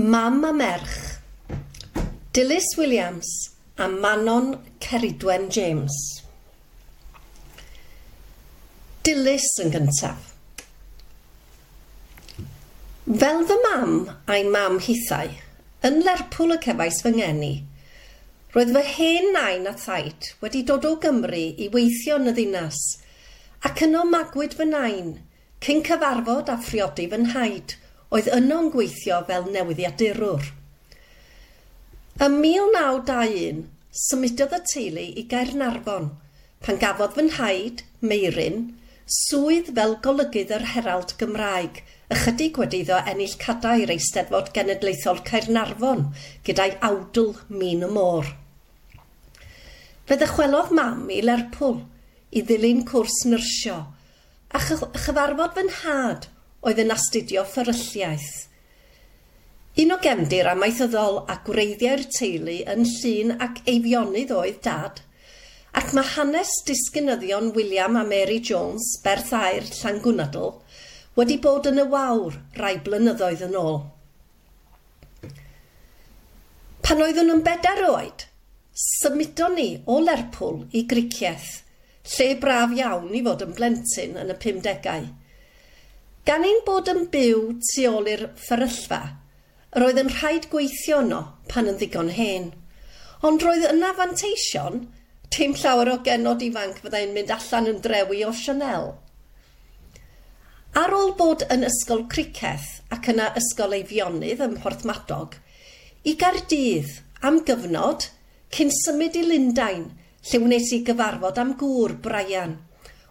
Mam a Merch. Dilys Williams a Manon Ceridwen James. Dilys yn gyntaf. Fel fy mam a'i mam hithau, yn Lerpwl y cefais fy ngeni, roedd fy hen nain a thaid wedi dod o Gymru i weithio yn y ddinas, ac yno magwyd fy nain, cyn cyfarfod a phriodi fy nhaid – oedd yno'n gweithio fel newyddiadurwr. Ym 1921, symudodd y teulu i Gaernarfon, pan gafodd fy nhaid, Meirin, swydd fel golygydd yr Herald Gymraeg, ychydig wedi iddo ennill cadair eisteddfod genedlaethol Caernarfon gyda'i awdl min y Môr. Fe ddychwelodd mam i Lerpwl i ddilyn cwrs nyrsio a chyfarfod fy nhad oedd yn astudio fferylliaeth. Un o gefndir amaethyddol a gwreiddiau'r teulu yn llun ac eifionydd oedd dad, ac mae hanes disgynyddion William a Mary Jones, berth air Llangwnadl, wedi bod yn y wawr rai blynyddoedd yn ôl. Pan oeddwn yn bedair oed, symudon ni o Lerpwl i Gricieth, lle braf iawn i fod yn blentyn yn y 50au. Gan ein bod yn byw tu ôl i'r fferyllfa, roedd yn rhaid gweithio yno pan yn ddigon hen. Ond roedd yna fanteision, dim llawer o genod ifanc fyddai'n mynd allan yn drewi o Chanel. Ar ôl bod yn ysgol criceth ac yna ysgol eifionydd ym Mhorthmadog, i Gardydd am gyfnod cyn symud i Lundain lle wnes i gyfarfod am gŵr Brian,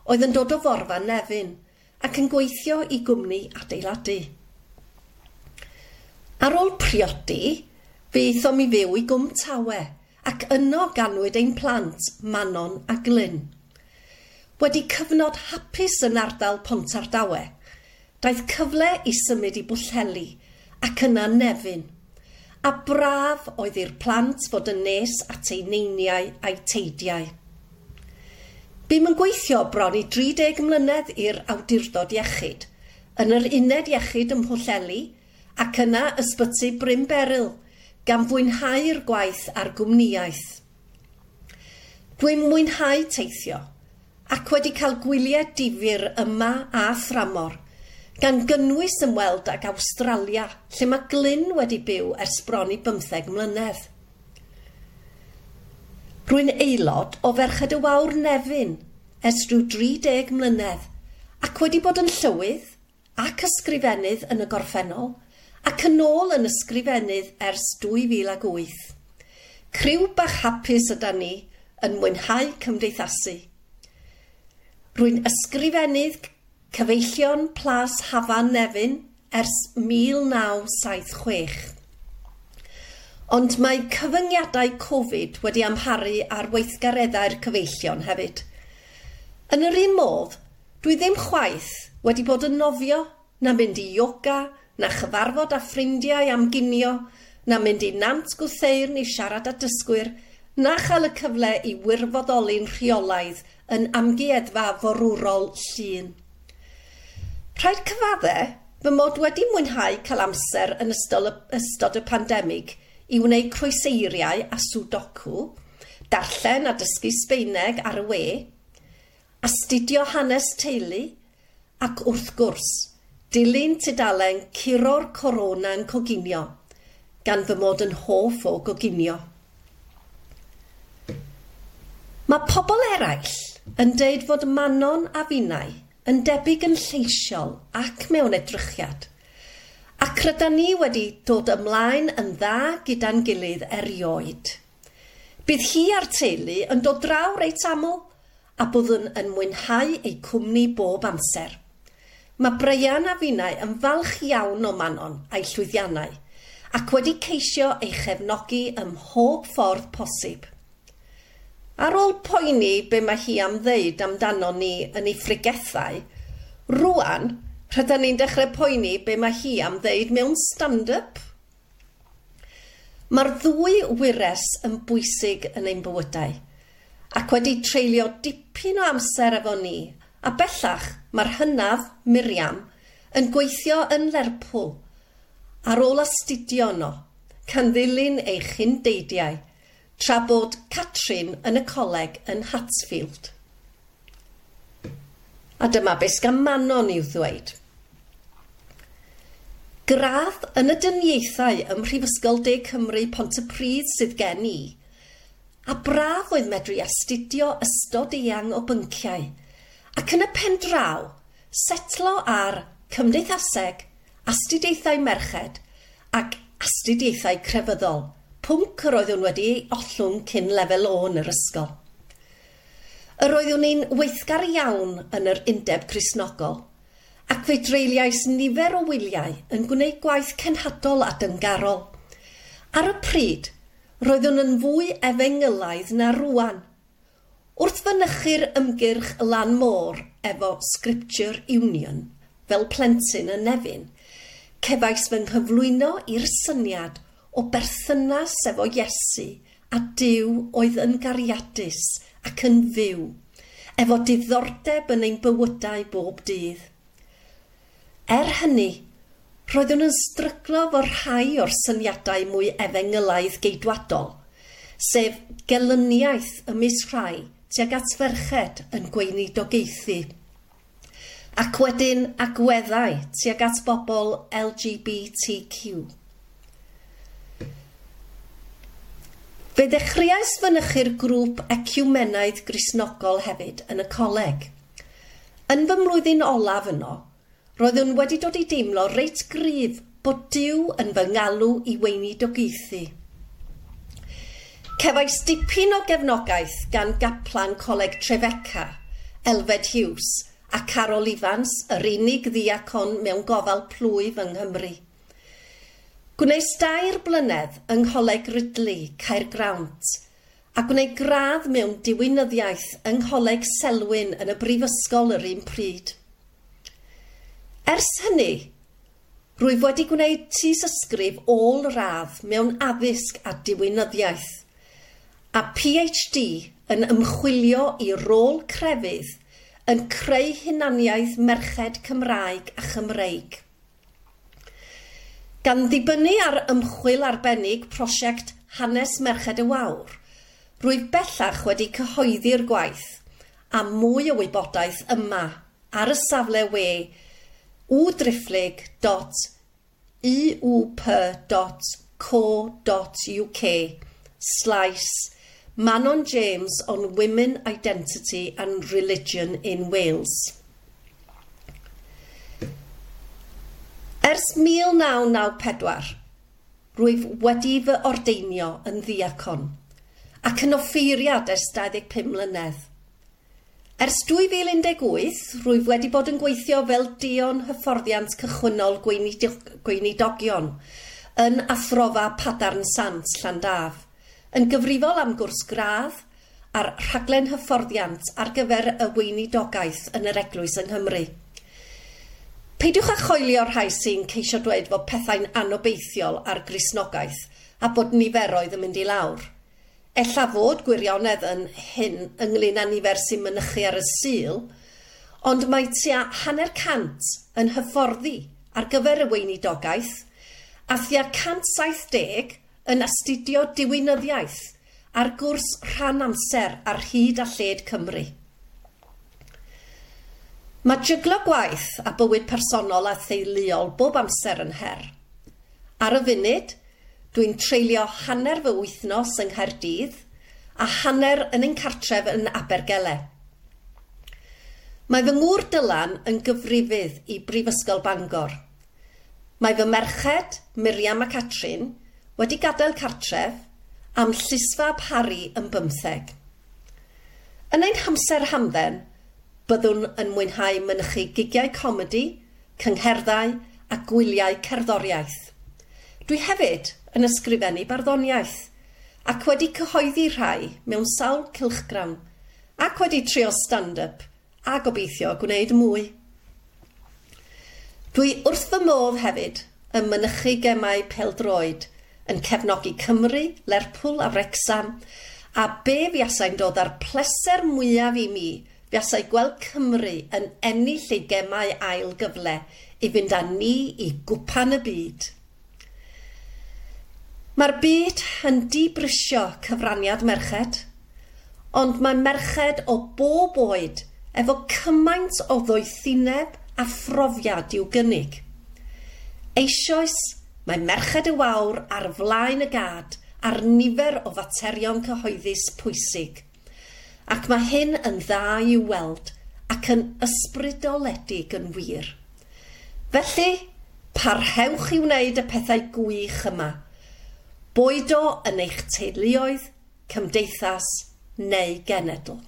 oedd yn dod o forfa nefyn – ac yn gweithio i gwmni adeiladu. Ar ôl priodi, fe o mi fyw i gwm tawe, ac yno ganwyd ein plant Manon a Glyn. Wedi cyfnod hapus yn ardal Pont Ardawe, daeth cyfle i symud i bwllheli ac yna nefyn, a braf oedd i'r plant fod yn nes at ei neiniau a'i teidiau. Bym yn gweithio bron i 30 mlynedd i'r awdurdod iechyd, yn yr uned iechyd ym Mhwllheli ac yna ysbyty Bryn Beryl, gan fwynhau'r gwaith ar gwmnïaeth. Dwi'n mwynhau teithio ac wedi cael gwyliau difyr yma a thramor, gan gynnwys ymweld ag Awstralia, lle mae Glyn wedi byw ers bron i 15 mlynedd. Rwy'n aelod o Ferched y Wawr Nefyn ers rhyw 30 mlynedd ac wedi bod yn llywydd ac ysgrifennydd yn y gorffennol ac yn ôl yn ysgrifennydd ers 2008. Criw bach hapus yda ni yn mwynhau cymdeithasu. Rwy'n ysgrifennydd cyfeillion Plas Hafan Nefyn ers 1976. Ond mae cyfyngiadau Covid wedi amharu ar weithgareddau'r cyfeillion hefyd. Yn yr un modd, dwi ddim chwaith wedi bod yn nofio, na mynd i yoga, na chyfarfod â ffrindiau am ginio, na mynd i nant gwtheir i siarad â dysgwyr, na chael y cyfle i wirfoddoli'n rheolaidd yn amgueddfa forwrol llun. Rhaid cyfaddau fy mod wedi mwynhau cael amser yn ystod y, ystod y pandemig i wneud croeseiriau a sudoku, darllen a dysgu Sbeineg ar y we, astudio hanes teulu ac wrth gwrs, dilyn tudalen curo'r corona'n coginio, gan fy mod yn hoff o goginio. Mae pobl eraill yn deud fod Manon a Finau yn debyg yn lleisiol ac mewn edrychiad. Ac rydyn ni wedi dod ymlaen yn dda gyda'n gilydd erioed. Bydd hi a'r teulu yn dod draw reit aml a byddwn yn mwynhau ei cwmni bob amser. Mae Brian a Finau yn falch iawn o Manon a'i llwyddiannau ac wedi ceisio ei chefnogi ym mhob ffordd posib. Ar ôl poeni be mae hi am ddeud amdano ni yn ei ffrigethau, rwan Rydyn ni'n dechrau poeni be mae hi am ddeud mewn stand-up. Mae'r ddwy wires yn bwysig yn ein bywydau ac wedi treulio dipyn o amser efo ni a bellach mae'r hynaf Miriam yn gweithio yn Lerpwl ar ôl astudio yno can ddilyn ei chindeidiau tra bod Catrin yn y coleg yn Hatsfield. A dyma beth gan Manon i'w ddweud. Gradd yn y dyniaethau ym Mhrifysgol De Cymru Pontypridd sydd gen i, a braf oedd medru astudio ystod eang o bynciau, ac yn y pen draw, setlo ar cymdeithaseg, astudiaethau merched ac astudiaethau crefyddol, pwnc yr oeddwn wedi ei ollwng cyn lefel o'n yr ysgol. Yr oeddwn i'n weithgar iawn yn yr undeb Cresnogol – ac fe dreuliais nifer o wyliau yn gwneud gwaith cenhadol a dyngarol. Ar y pryd, roeddwn yn fwy efengylaidd na rwan. Wrth fynychu'r ymgyrch y lan môr efo Scripture Union fel plentyn yn nefyn, cefais fy nghyflwyno i'r syniad o berthynas efo Iesu a Dyw oedd yn gariadus ac yn fyw, efo diddordeb yn ein bywydau bob dydd. Er hynny, roeddwn yn stryglo fo rhai o'r syniadau mwy efengylaidd geidwadol, sef gelyniaeth ymys rhai tuag at ferched yn gweinidogaethu. Ac wedyn agweddau tuag at bobl LGBTQ. Fe ddechreuais fynychu'r grŵp ecumenaidd grisnogol hefyd yn y coleg. Yn fy mlwyddyn olaf yno, Roeddwn wedi dod i deimlo reit gryf bod diw yn fy ngalw i weinidogaethu. Cefais dipyn o gefnogaeth gan gaplan Coleg Trefeca, Elfed Hughes a Carol Ifans, yr unig ddiacon mewn gofal plwyf yng Nghymru. Gwneis dair blynedd yng Ngholeg Ridley, Caergrawnt, a gwneud gradd mewn diwinyddiaeth yng Ngholeg Selwyn yn y Brifysgol yr un pryd. Ers hynny, rwyf wedi gwneud tysysgrif ôl radd mewn addysg a diwinyddiaeth a PhD yn ymchwilio i rôl crefydd yn creu hunaniaeth merched Cymraeg a Chymreig. Gan ddibynnu ar ymchwil arbennig prosiect Hanes Merched y Wawr, rwyf bellach wedi cyhoeddi'r gwaith a mwy o wybodaeth yma ar y safle we www.eup.co.uk slice Manon James on Women, Identity and Religion in Wales. Ers 1994, rwyf wedi fy ordeinio yn ddiacon ac yn offeiriad ers 25 mlynedd. Ers 2018, rwyf wedi bod yn gweithio fel dion hyfforddiant cychwynnol gweinidogion yn athrofa Padarn Sant Llandaf, yn gyfrifol am gwrs gradd a'r rhaglen hyfforddiant ar gyfer y weinidogaeth yn yr Eglwys yng Nghymru. Peidiwch â choelio rhai sy'n ceisio dweud fod pethau'n anobeithiol ar grisnogaeth a bod niferoedd yn mynd i lawr ella fod gwirionedd yn hyn ynglyn â nifer sy'n mynychu ar y sil, ond mae tua hanner cant yn hyfforddi ar gyfer y weinidogaeth a thua 170 yn astudio diwinyddiaeth ar gwrs rhan amser ar hyd a lled Cymru. Mae jyglo gwaith a bywyd personol a theuluol bob amser yn her. Ar y funud, Dwi'n treulio hanner fy wythnos yng Nghaerdydd a hanner yn ein cartref yn Abergele. Mae fy ngŵr Dylan yn gyfrifydd i Brifysgol Bangor. Mae fy merched, Miriam a Catrin, wedi gadael cartref am llusfab Harry yn bymtheg. Yn ein hamser hamdden, byddwn yn mwynhau mynychu gigiau comedi, cyngherddau a gwyliau cerddoriaeth. Dwi hefyd yn ysgrifennu barddoniaeth, ac wedi cyhoeddi rhai mewn sawl cilchgram ac wedi trio stand-up a gobeithio gwneud mwy. Dwi wrth fy modd hefyd ym mynychu gemau peldroed yn cefnogi Cymru, Lerpwl a Wrexham, a be fiasau'n dod ar pleser mwyaf i mi fiasau gweld Cymru yn ennill ei gemau ail gyfle i fynd â ni i gwpan y byd. Mae'r byd yn dibrisio cyfraniad merched, ond mae merched o bob oed efo cymaint o ddoethineb a phrofiad i'w gynnig. Eisoes, mae merched y wawr ar flaen y gad ar nifer o faterion cyhoeddus pwysig, ac mae hyn yn dda i'w weld ac yn ysbrydoledig yn wir. Felly, parhewch i wneud y pethau gwych yma – boed o yn eich teuluoedd, cymdeithas neu genedl.